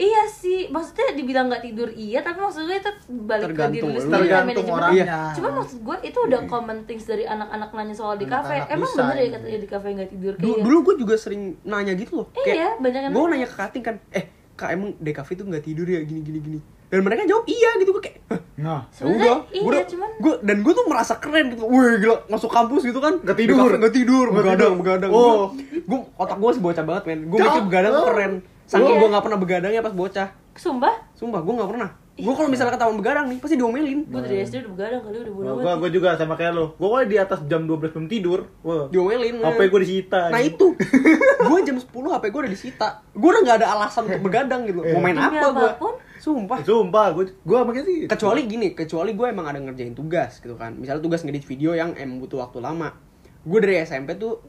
iya sih maksudnya dibilang gak tidur iya tapi maksud gue itu balik ke diri Tergantung, lu sendiri tergantung orangnya Iya. cuma maksud gue itu udah common things dari anak-anak nanya soal di kafe. Anak-anak emang bisa bener ya katanya di kafe gak tidur? Dulu, kayak dulu gue juga sering nanya gitu loh. Iya, banyak yang gue nanya. nanya ke kating kan eh kak emang di kafe tuh nggak tidur ya? Gini gini gini. Dan mereka jawab iya gitu. Gue kayak "Hah, nah ya udah iya, gua udah cuman- gua dan gue tuh merasa keren gitu. Wih gila masuk kampus gitu kan. Nggak tidur. nggak tidur Nggak begadang begadang. Oh. gue otak gue sih bocah banget men. Gue mikir begadang keren saking Iya. gue nggak pernah begadangnya pas bocah sumpah sumpah gue nggak pernah gue kalau misalnya ketahuan begadang nih pasti diomelin gue dari SD udah begadang kali udah bodoh gua banget gua juga sama kayak lo gua kalau di atas jam 12 belum tidur wah diomelin HP men. gua disita Nah itu, gue jam 10 HP gue udah disita. Gue udah gak ada alasan untuk begadang gitu. Mau main apa gue? Sumpah. sumpah gua gua makanya sih Kecuali gini, kecuali gue emang ada ngerjain tugas gitu kan. Misalnya tugas ngedit video yang emang butuh waktu lama. Gue dari SMP tuh,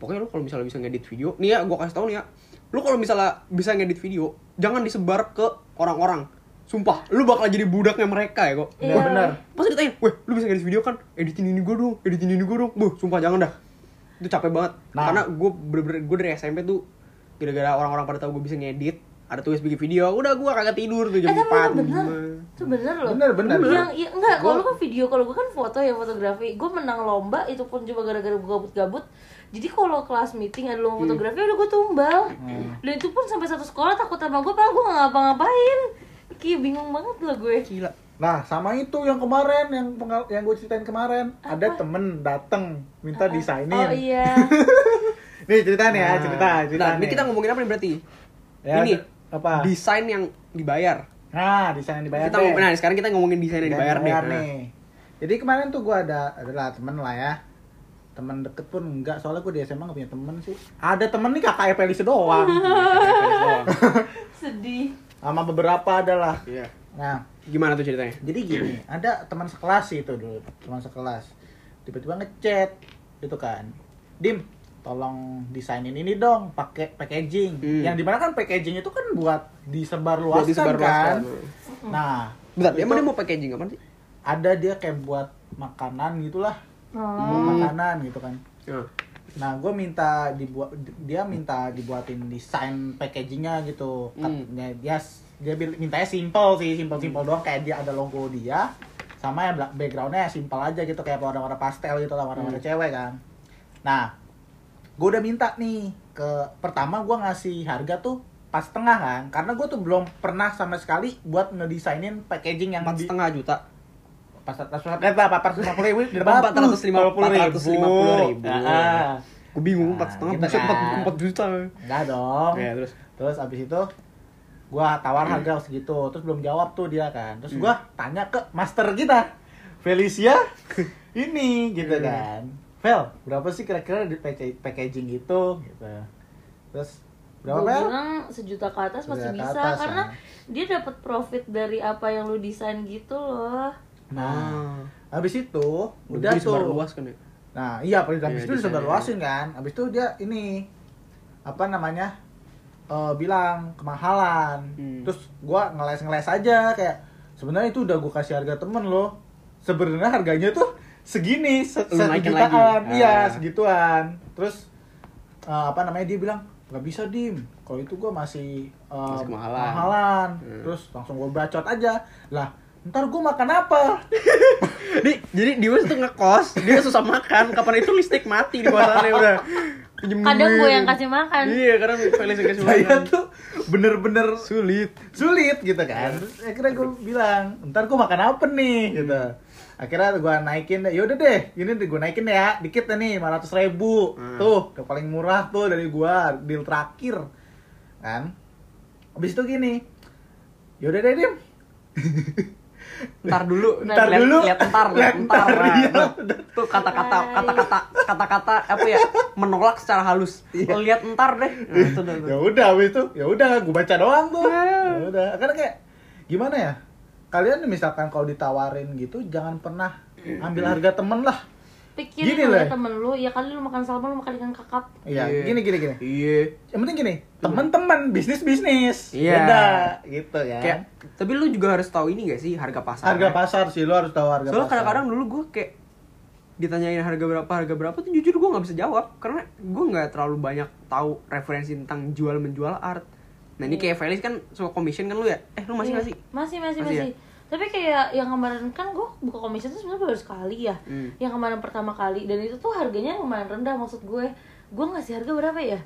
pokoknya lu kalau misalnya bisa ngedit video, nih ya gue kasih tau nih ya. Lu kalau misalnya bisa ngedit video, jangan disebar ke orang-orang. Sumpah, lu bakal jadi budaknya mereka ya kok. Iya. Iya benar Pasti ditanya, weh lu bisa ngedit video kan? Editin ini gue dong, editin ini gue dong. Buh, sumpah jangan dah. Itu capek banget. Nah. Karena gue bener-bener, gue dari SMP tuh, gara-gara orang-orang pada tahu gue bisa ngedit, ada tugas bikin video, udah gue kagak tidur tuh jam eh tapi 4. itu bener itu bener loh Bener, bener. yang iya enggak kalau lu kan video kalau gue kan foto ya fotografi gue menang lomba itu pun cuma gara-gara gue gabut-gabut jadi kalau kelas meeting ada lomba fotografi udah gue tumbal dan itu pun sampai satu sekolah takut sama gue padahal gue gak ngapa-ngapain kayak bingung banget lah gue Gila. Nah, sama itu yang kemarin yang pengal- yang gue ceritain kemarin, ada temen dateng minta desainin. oh iya Nih cerita nih ya, cerita, cerita Nah, ini nih. kita ngomongin apa nih berarti? Ya, ini apa? desain yang dibayar. Nah, desain yang dibayar kita deh. ngomongin, nah sekarang kita ngomongin desain yang dibayar, Dibayar nih. nih. Jadi kemarin tuh gue ada adalah temen lah ya. Temen deket pun enggak, soalnya gue di SMA gak punya temen sih. Ada temen nih kakak Evelise doang. Nah. sedih Sama beberapa adalah. Iya. Nah, Gimana tuh ceritanya? jadi gini, ada teman sekelas sih itu dulu, teman sekelas. Tiba-tiba ngechat gitu kan. Dim, tolong desainin ini dong, pakai packaging. Hmm. Yang di mana kan packaging itu kan buat disebar Buat luaskan disebarluaskan. kan. Nah, Bentar, dia mau packaging apa sih? ada dia kayak buat makanan gitulah, oh. buat makanan gitu kan. Nah, Nah, gue minta dibuat dia minta dibuatin desain packagingnya gitu. Hmm. Katanya dia dia mintanya simple sih, simple simple doang kayak dia ada logo dia sama yang belak- backgroundnya simple aja gitu kayak warna-warna pastel gitu lah warna-warna Hmm. cewek kan. Nah, gue udah minta nih ke pertama gue ngasih harga tuh pas setengah kan karena gue tuh belum pernah sama sekali buat ngedesainin packaging yang empat setengah juta. Eh apa pas lima puluh ribu di Oh, 450 ribu. Ah, Gue bingung Nah, empat setengah, gitu kan. empat empat juta. enggak dong Ya terus. terus abis itu gua tawar harga segitu terus belum jawab tuh dia kan terus Hmm. gua tanya ke master kita Felicia ini gitu Hmm. kan Vel berapa sih kira-kira di pack- packaging itu gitu terus berapa gue Vel bilang sejuta ke atas masih bisa atas, karena ya. dia dapat profit dari apa yang lu desain gitu loh nah Ah. habis itu udah disebar tuh luas kan ya. Nah, iya paling habis Iya, itu disebar desainnya. luasin kan. Habis itu dia ini apa namanya? eh, bilang kemahalan. Hmm. Terus gua ngeles-ngeles aja kayak sebenarnya itu udah gua kasih harga temen loh. Sebenarnya harganya tuh segini, se satu naikin jutaan. Iya, Ah. segituan. Terus eh, apa namanya dia bilang nggak bisa dim kalau itu gua masih eh, Masih kemahalan." kemahalan." Hmm. terus langsung gua bacot aja lah ntar gua makan apa Di, jadi Dimas tuh ngekos, dia susah makan. Kapan itu listrik mati di kosannya udah. Pinjem kadang gue yang kasih makan Iya, karena Felix yang kasih saya makan. tuh bener-bener Sulit. sulit gitu kan terus akhirnya gue bilang ntar gue makan apa nih gitu akhirnya gue naikin deh yaudah deh ini gue naikin ya dikit nih 500 ribu Hmm. tuh yang paling murah tuh dari gue deal terakhir kan habis itu gini yaudah deh dim Ntar dulu, Ntar lihat, dulu. lihat ntar, lihat ntar. ntar, Nah, iya. tuh, kata-kata, kata-kata, kata-kata apa ya? Menolak secara halus. Iya. Lihat ntar deh. Nah, itu udah. ya udah itu ya udah gue baca doang tuh Nah. ya udah karena kayak gimana ya kalian misalkan kalau ditawarin gitu jangan pernah ambil harga temen lah pikirin Gini lu lah. ya temen lu ya kali lu makan salmon lu makan ikan kakap iya Iya. gini gini gini Iya. yang penting gini teman-teman bisnis bisnis Iya. beda gitu ya Kayak, tapi lu juga harus tahu ini gak sih harga pasar? harga pasar sih lo harus tahu harga Soalnya pasar kadang-kadang dulu gue kayak ditanyain harga berapa harga berapa tuh jujur gue nggak bisa jawab karena gue nggak terlalu banyak tahu referensi tentang jual menjual art. Nah ini kayak Felix kan suka commission kan lu ya? Eh lu masih Iya. nggak sih? masih masih Masih ya? Tapi kayak yang kemarin kan gue buka commission tuh sebenarnya baru sekali ya. Hmm. yang kemarin pertama kali. Dan itu tuh harganya lumayan rendah maksud gue. Gue ngasih harga berapa ya?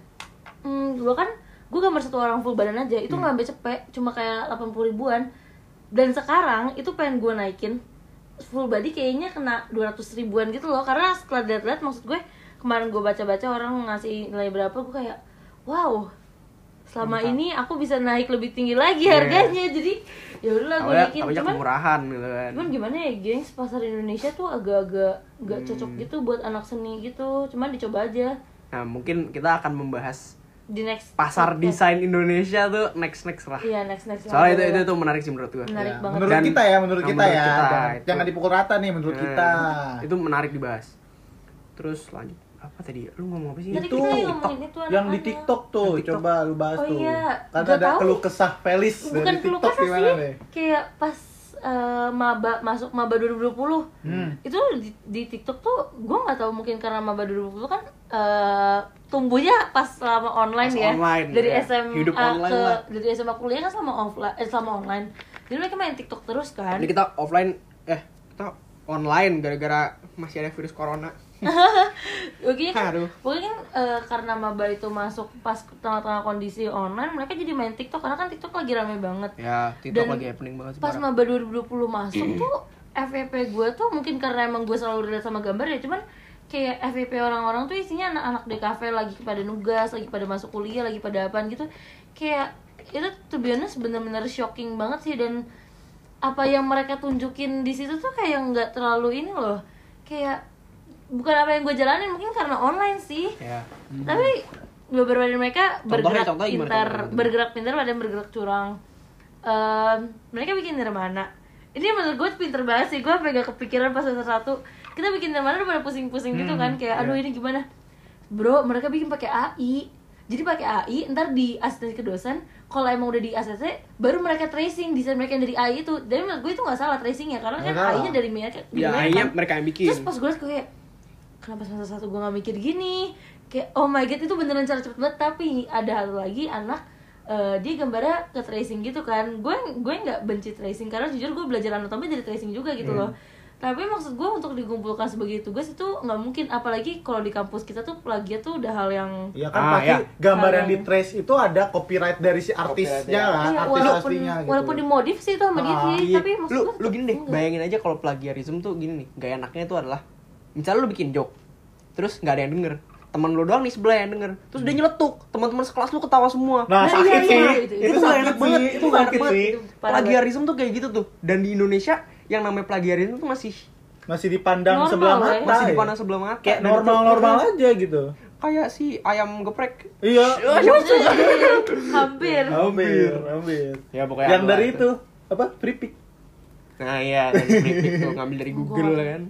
Hmm, gue kan gue gambar satu orang full badan aja. Itu nggak sampai cepet cuma kayak 80 ribuan. Dan sekarang itu pengen gue naikin full body kayaknya kena 200 ribuan gitu loh. Karena setelah lihat-lihat maksud gue kemarin gue baca-baca orang ngasih nilai berapa gue kayak wow selama Mantap. ini aku bisa naik lebih tinggi lagi Iya. harganya jadi ya udahlah gue awalnya cuman kemurahan gitu kan. cuman gimana ya gengs pasar Indonesia tuh agak-agak nggak Hmm. cocok gitu buat anak seni gitu cuman dicoba aja Nah mungkin kita akan membahas di next pasar podcast. desain Indonesia tuh next next lah. iya next next Soalnya itu lah. itu tuh menarik sih menurut gue. Menarik Ya, banget. menurut Dan- kita ya menurut Nah, kita menurut ya kita, jangan, itu. jangan dipukul rata nih menurut Nah, kita Itu menarik dibahas. Terus lanjut apa tadi? Lu ngomong apa sih? Tadi itu kita yang ngomongin itu yang di. TikTok tuh Yang TikTok. coba lu bahas Oh tuh iya, kan ada tahu. keluh kesah Felis bukan dari keluh TikTok kesah gimana sih deh kayak pas eh, maba masuk maba 2020 Hmm. itu di, di TikTok tuh gue nggak tahu mungkin karena maba 2020 kan eh, tumbuhnya pas selama online Pas ya online, dari ya. SMA Hidup online ke lah. dari SMA kuliah kan selama offline eh, selama online jadi mereka main TikTok terus kan Jadi kita offline eh kita online gara-gara masih ada virus corona. Aduh. pokoknya kan eh, karena maba itu masuk pas tengah-tengah kondisi online mereka jadi main TikTok karena kan TikTok lagi rame banget. Ya, TikTok Dan lagi happening banget pas maba 2020 masuk tuh FVP gue tuh mungkin karena emang gue selalu relate sama gambar ya cuman kayak FVP orang-orang tuh isinya anak-anak di kafe lagi pada nugas lagi pada masuk kuliah lagi pada apaan gitu. Kayak itu tuh biasanya bener-bener shocking banget sih dan apa yang mereka tunjukin di situ tuh kayak nggak terlalu ini loh. Kayak bukan apa yang gue jalanin mungkin karena online sih Ya. tapi beberapa dari mereka Contohnya- bergerak contohnya gimana, pintar contohnya? bergerak pintar ada yang bergerak curang Em, mereka bikin nirmana ini menurut gue pinter banget sih gue gak kepikiran pas semester satu kita bikin nirmana udah pada pusing-pusing gitu kan kayak aduh ini gimana bro mereka bikin pakai AI jadi pakai AI ntar di asistensi ke dosen kalau emang udah di ACC baru mereka tracing desain mereka yang dari AI itu dan menurut gue itu nggak salah tracingnya karena kan. AI nya dari mereka Ya, mereka akhirnya kan. mereka yang bikin. terus pas gue liat gue kayak kenapa semester satu gue gak mikir gini kayak oh my god itu beneran cara cepet banget tapi ada satu lagi anak eh, dia gambarnya ke tracing gitu kan gue gue nggak benci tracing karena jujur gue belajar anatomi dari tracing juga gitu loh tapi maksud gue untuk dikumpulkan sebagai tugas itu nggak mungkin apalagi kalau di kampus kita tuh plagiat tuh udah hal yang Iya kan Ah, pasti ya. gambar yang Hal di trace itu ada copyright dari si artisnya ya. kan, Iya, artis walaupun aslinya gitu. walaupun dimodif sih itu sama dia Ah, sih Iya. tapi maksud lu gue lu gini deh, enggak. bayangin aja kalau plagiarisme tuh gini nih, gak enaknya itu adalah misalnya lu bikin joke, terus nggak ada yang denger, teman lu doang nih sebelah yang denger, terus dia nyeletuk, teman-teman sekelas lu ketawa semua. Nah, Nah, sakit iya, sih. iya, itu, itu- itu sakit gak enak banget, sih. itu sakit banget. sih. Plagiarisme tuh kayak gitu tuh, dan di Indonesia yang namanya plagiarisme tuh masih Masih dipandang Normal sebelah lah ya. mata. masih ya. dipandang sebelah mata. Kayak Dan itu- normal-normal aja gitu. Kayak si ayam geprek. Iya. hampir hampir, hampir. Ya pokoknya Yang dari itu apa? Free pick. Nah iya, dari free pick tuh ngambil dari Google kan.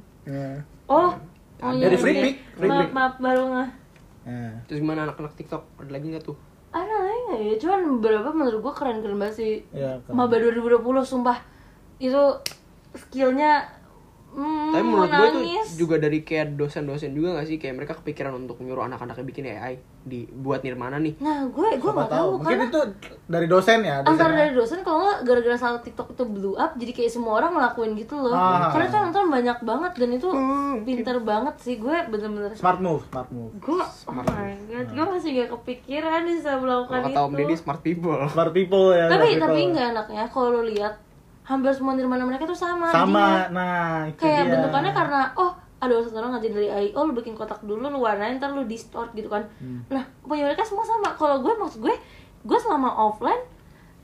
Oh oh iya, Dari free iya. pick, free maaf pick. maaf baru nggak Nah. Terus gimana anak-anak TikTok? Ada lagi nggak tuh? ada lagi nggak ya cuman beberapa menurut gue keren keren banget sih Iya, keren. maba 2020 sumpah itu skillnya mm, Tapi menurut gue itu juga dari kayak dosen-dosen juga gak sih kayak mereka kepikiran untuk nyuruh anak-anaknya bikin AI di buat Nirmana nih. nah gue gue nggak tahu Mungkin karena itu dari dosen ya, antara dosennya. dari dosen kalau nggak gara-gara salah TikTok itu blow up jadi kayak semua orang ngelakuin gitu loh Ah. karena itu nonton banyak banget dan itu Hmm, pinter banget sih gue bener-bener Smart move, smart move. gue oh my god gue masih gak kepikiran bisa melakukan Kalau itu kata Om Deddy smart people. Smart people ya. tapi smart tapi people. nggak enaknya kalau lihat hampir semua nirmana mereka tuh sama sama. jadinya. Nah, itu kayak dia. bentukannya karena oh ada orang ngajarin dari AI oh lu bikin kotak dulu lu warnain ntar lu distort gitu kan Hmm. nah punya mereka semua sama kalau gue maksud gue gue selama offline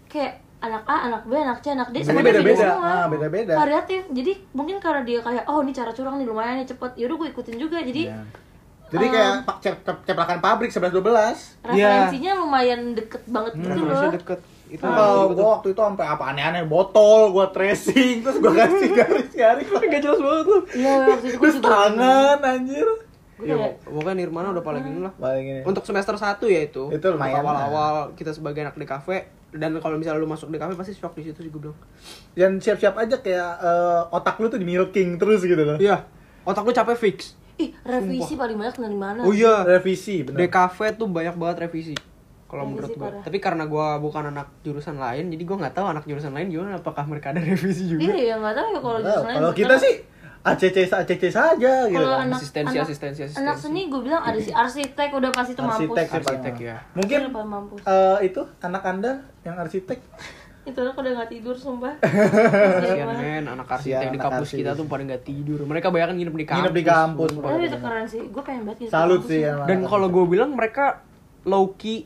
kayak anak A, anak B, anak C, anak D semuanya beda beda-beda. semua. Ah, beda-beda. Variatif. Jadi mungkin karena dia kayak oh ini cara curang nih lumayan nih cepet. Yaudah gue ikutin juga. Jadi Iya. Jadi Um, kayak cep, cep- ceplakan pabrik 11 12. referensinya lumayan deket banget gitu loh. Harusnya deket. Itu Kalau gua waktu itu sampai apa aneh-aneh botol gua tracing terus gua kasih garis-garis Gak jelas banget lu. Iya waktu itu gue terus juga. tangan anjir. Gue Ya, kayak pokoknya Nirmana udah paling ini lah. Paling ini. Untuk semester 1 ya itu. Itu lumayan Untuk Awal-awal kita sebagai anak di kafe dan kalau misalnya lu masuk di kafe pasti shock di situ sih gue bilang. Dan siap-siap aja kayak eh, otak lu tuh di milking terus gitu loh. Iya. Otak lu capek fix. ih revisi paling banyak dari mana? Oh iya. Revisi Di bener. kafe tuh banyak banget revisi. Kalau Revisi menurut gue. Tapi karena gue bukan anak jurusan lain, jadi gue nggak tahu anak jurusan lain gimana. Apakah mereka ada revisi juga? Iya ya nggak tahu ya kalau jurusan lain. kalau kita sih ACC ACC saja gitu. kalau kan. anak Asistensi, anak, asistensi, asistensi. anak seni gue bilang ada si arsitek udah pasti itu mampus. Arsitek sih Arsitek, ya. Mungkin eh, itu anak Anda yang arsitek Itu anak udah nggak tidur sumpah. Kasian men, anak arsitek di kampus arsitek. kita tuh pada nggak tidur. Mereka bayangkan nginep di kampus. Nginep di kampus. Tapi itu keren sih. Gue pengen banget gitu. salut kampus sih ya. Dan kalau gue bilang mereka low key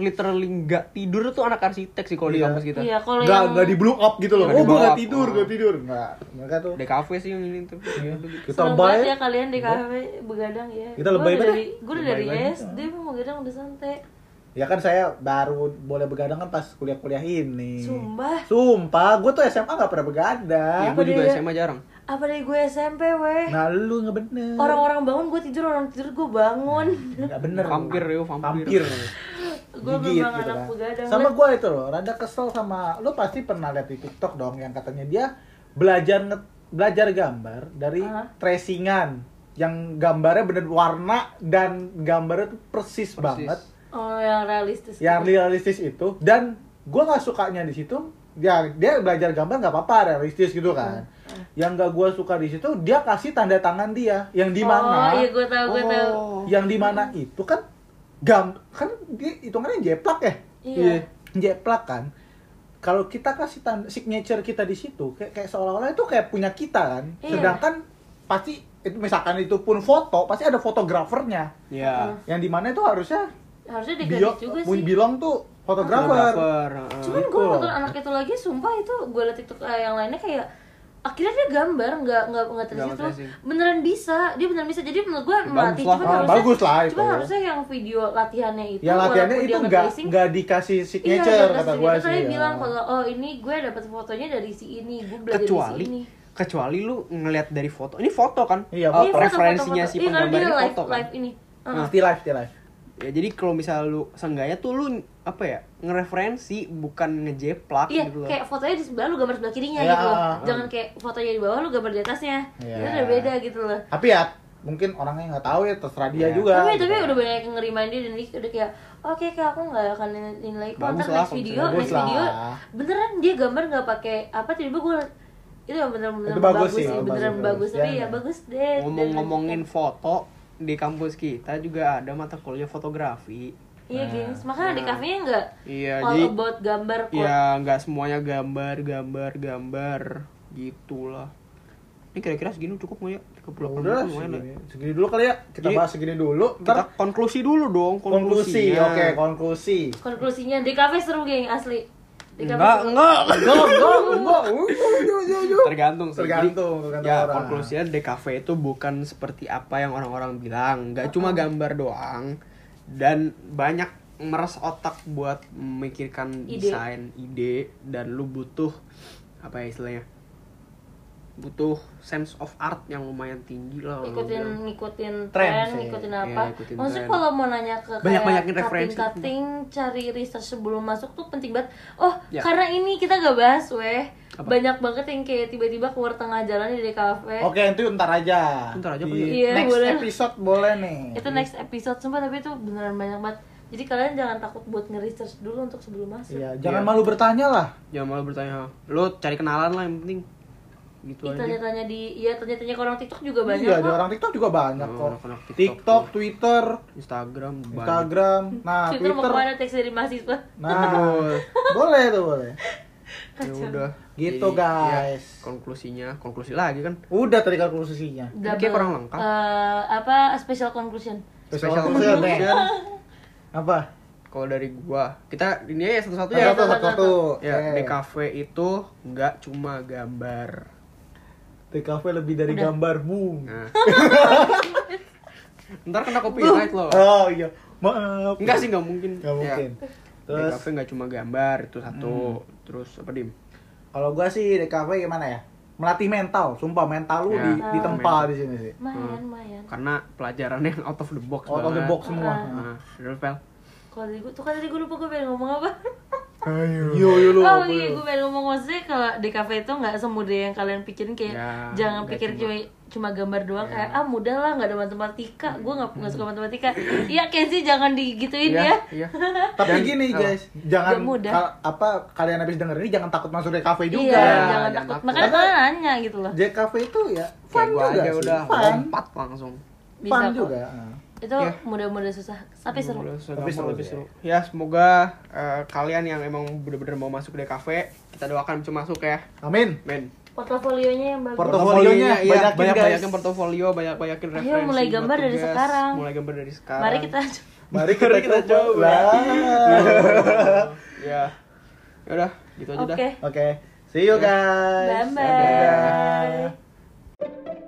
literally nggak tidur tuh anak arsitek sih kalau di Iya. kampus kita. Iya kalau nggak yang nggak di blow up gitu loh. Nggak Oh, blow nggak up. tidur, gua tidur. Nggak, mereka tuh Di kafe sih yang ini tuh. Iya. Gitu. kita Seneng lebay. banget ya kalian di kafe begadang ya. Kita lebay banget. dari gue udah dari Lebay banget. SD mau begadang udah santai. Ya kan saya baru boleh begadang kan pas kuliah-kuliah ini. Sumpah. Sumpah, gue tuh SMA gak pernah Ya, begadang. gue juga dia- SMA jarang. Apa dari gue SMP weh. Nah, lu nggak bener. Orang-orang bangun gue tidur, orang tidur gue bangun. nggak bener. Vampir, yo, vampir. Vampir. Gue Gigit memang gitu anak kan. begadang. Sama gue itu loh, rada kesel sama lu pasti pernah lihat di TikTok dong yang katanya dia belajar nge- belajar gambar dari Hah? tracingan yang gambarnya bener warna dan gambarnya tuh persis, Persis. banget Oh yang realistis. yang gitu. realistis itu dan gue nggak sukanya di situ ya dia belajar gambar nggak apa-apa realistis gitu kan Hmm. yang gak gue suka di situ dia kasih tanda tangan dia yang di Oh mana iya gue tahu gue tahu. Oh. yang di mana itu kan gam kan dia hitungannya jeplak ya Iya. jeplak kan kalau kita kasih tanda signature kita di situ kayak, kayak seolah-olah itu kayak punya kita kan Iya. sedangkan pasti itu misalkan itu pun foto pasti ada fotografernya Ya. yang di mana itu harusnya Harusnya bio dikredit juga sih. bilang tuh fotografer Fotografer. heeh. Cuman gue nonton anak itu lagi, sumpah itu gue liat tiktok eh, yang lainnya kayak akhirnya dia gambar nggak nggak nggak terus Nggak itu tracing. beneran bisa dia beneran bisa jadi menurut gue bagus melatih Ah, harusnya bagus lah itu. cuman harusnya yang video latihannya itu yang latihannya itu nggak nggak dikasih iya signature dia kata gue sih tadi ya. bilang kalau oh ini gue dapat fotonya dari si ini gue belajar kecuali di sini kecuali lu ngelihat dari foto. Ini foto kan? Iya, Iya, foto. referensinya si Iya, karena penggambar dia ini live, foto kan. live ini Heeh. Nah, still life still life Ya jadi kalau misalnya lu seenggaknya tuh lu apa ya ngereferensi bukan ngejeplak Iya, gitu loh. kayak fotonya di sebelah lu gambar sebelah kirinya Iya, gitu loh. ah. Jangan kayak fotonya di bawah lu gambar di atasnya. Iya. Itu udah beda gitu loh. tapi ya mungkin orangnya nggak tahu ya terserah dia Iya. juga tapi gitu. tapi udah banyak yang ngerimain dia dan dia udah kayak oke kayak aku nggak akan nilai kok ntar lah next video next Bagus video lah. beneran dia gambar nggak pakai apa tiba-tiba gue itu bener-bener bagus bagus, sih, sih bagus, beneran bagus. bagus, tapi Ya, ya ya. bagus deh Ngomong-ngomongin foto di kampus kita juga ada mata kuliah fotografi. iya Nah, gengs makanya di nah. kafenya nggak Iya, all jadi about gambar kok ya nggak semuanya gambar, gambar, gambar gitulah. Ini kira-kira segini cukup nggak ya? 30 Ya udah segini, ya. segini dulu kali ya kita Jadi, bahas segini dulu Kita ntar konklusi dulu dong, konklusi konklusinya. oke konklusi konklusinya di kafe seru geng asli Enggak, enggak. Go, go, go. Tergantung sih. Tergantung, tergantung ya orang. konklusinya DKV itu bukan seperti apa yang orang-orang bilang. Nggak cuma gambar doang dan banyak meres otak buat memikirkan Ide. desain, ide dan lu butuh apa ya istilahnya? Butuh sense of art yang lumayan tinggi lah. kalau lu ikutin bilang. ngikutin Tren tren, sih. ngikutin Iya, apa ikutin maksudnya kalau mau nanya ke Banyak-banyakin kayak referensi. cutting cari research sebelum masuk tuh penting banget oh Ya. karena ini kita gak bahas weh Apa? banyak banget yang kayak tiba-tiba keluar tengah jalan di kafe oke itu ntar aja Ntar aja, di. Iya, next boleh. episode boleh nih itu next episode sumpah tapi itu beneran banyak banget jadi kalian jangan takut buat nge-research dulu untuk sebelum masuk Iya, jangan Iya. malu bertanya lah. Jangan malu bertanya. Lu cari kenalan lah yang penting. Gitu Ih, aja. tanya-tanya di iya tanya-tanya ke orang TikTok juga banyak iya, di kok. orang TikTok juga banyak Oh, kok. anak-anak TikTok TikTok. Twitter, Instagram, banyak. Instagram. Nah, Twitter mau Twitter. ke mana teks dari mahasiswa Nah, boleh tuh boleh. Ya udah. Gitu, Jadi, guys. ya, konklusinya, konklusi lagi kan. Udah tadi konklusinya. Kayak kurang lengkap. Eh, apa special conclusion Special Special conclusion, conclusion. Apa? kalau dari gua kita ini ya satu-satu ya Satu, satu, satu. ya Oke. di cafe itu nggak cuma gambar TKV lebih dari Udah. gambar bung. nah. ntar kena copyright loh Oh iya, maaf. enggak sih nggak mungkin Nggak Ya. mungkin. di Terus Hmm. cafe nggak cuma gambar itu satu terus apa dim kalau gua sih DKV gimana ya? Melatih mental, sumpah mental lu Ya. di ditempa di sini sih. Mayan, mayan. karena pelajaran yang out of the box Out of the banget. box semua. nah, terus pel Kalau dari gue, tuh kan tadi gue lupa gue pengen ngomong apa. Ayo. Yo yo lu. oh iya, gue pengen ngomong maksudnya kalau di cafe itu nggak semudah yang kalian pikirin kayak Ya, jangan pikir cuma- cuma gambar doang Ya. kayak ah mudah lah nggak ada matematika gue nggak nggak suka matematika iya Kenzi jangan digituin iya ya iya Tapi Dan- gini guys, jangan Gak mudah. kal- apa kalian habis denger ini jangan takut masuk DKV juga. iya jangan jangan takut takut. makanya kalian nanya gitu loh JKV itu ya kayak fun gua juga aja sih. udah fun. lompat langsung bisa fun kok juga. Ah. Itu Ya. mudah-mudah susah tapi seru Boleh, Tapi tapi seru, ya. seru. Ya semoga eh, kalian yang emang bener-bener mau masuk di kafe kita doakan bisa masuk ya, Amin. men. portofolionya yang bagus Portofolionya iya, banyakin, banyak guys. banyakin portofolio, banyak banyakin Ayo, referensi. mulai buat gambar dari tugas. sekarang. Mulai gambar dari sekarang. mari kita Mari kita, Mari kita coba. ya. Ya udah, gitu aja dah. oke Oke. See you guys. bye bye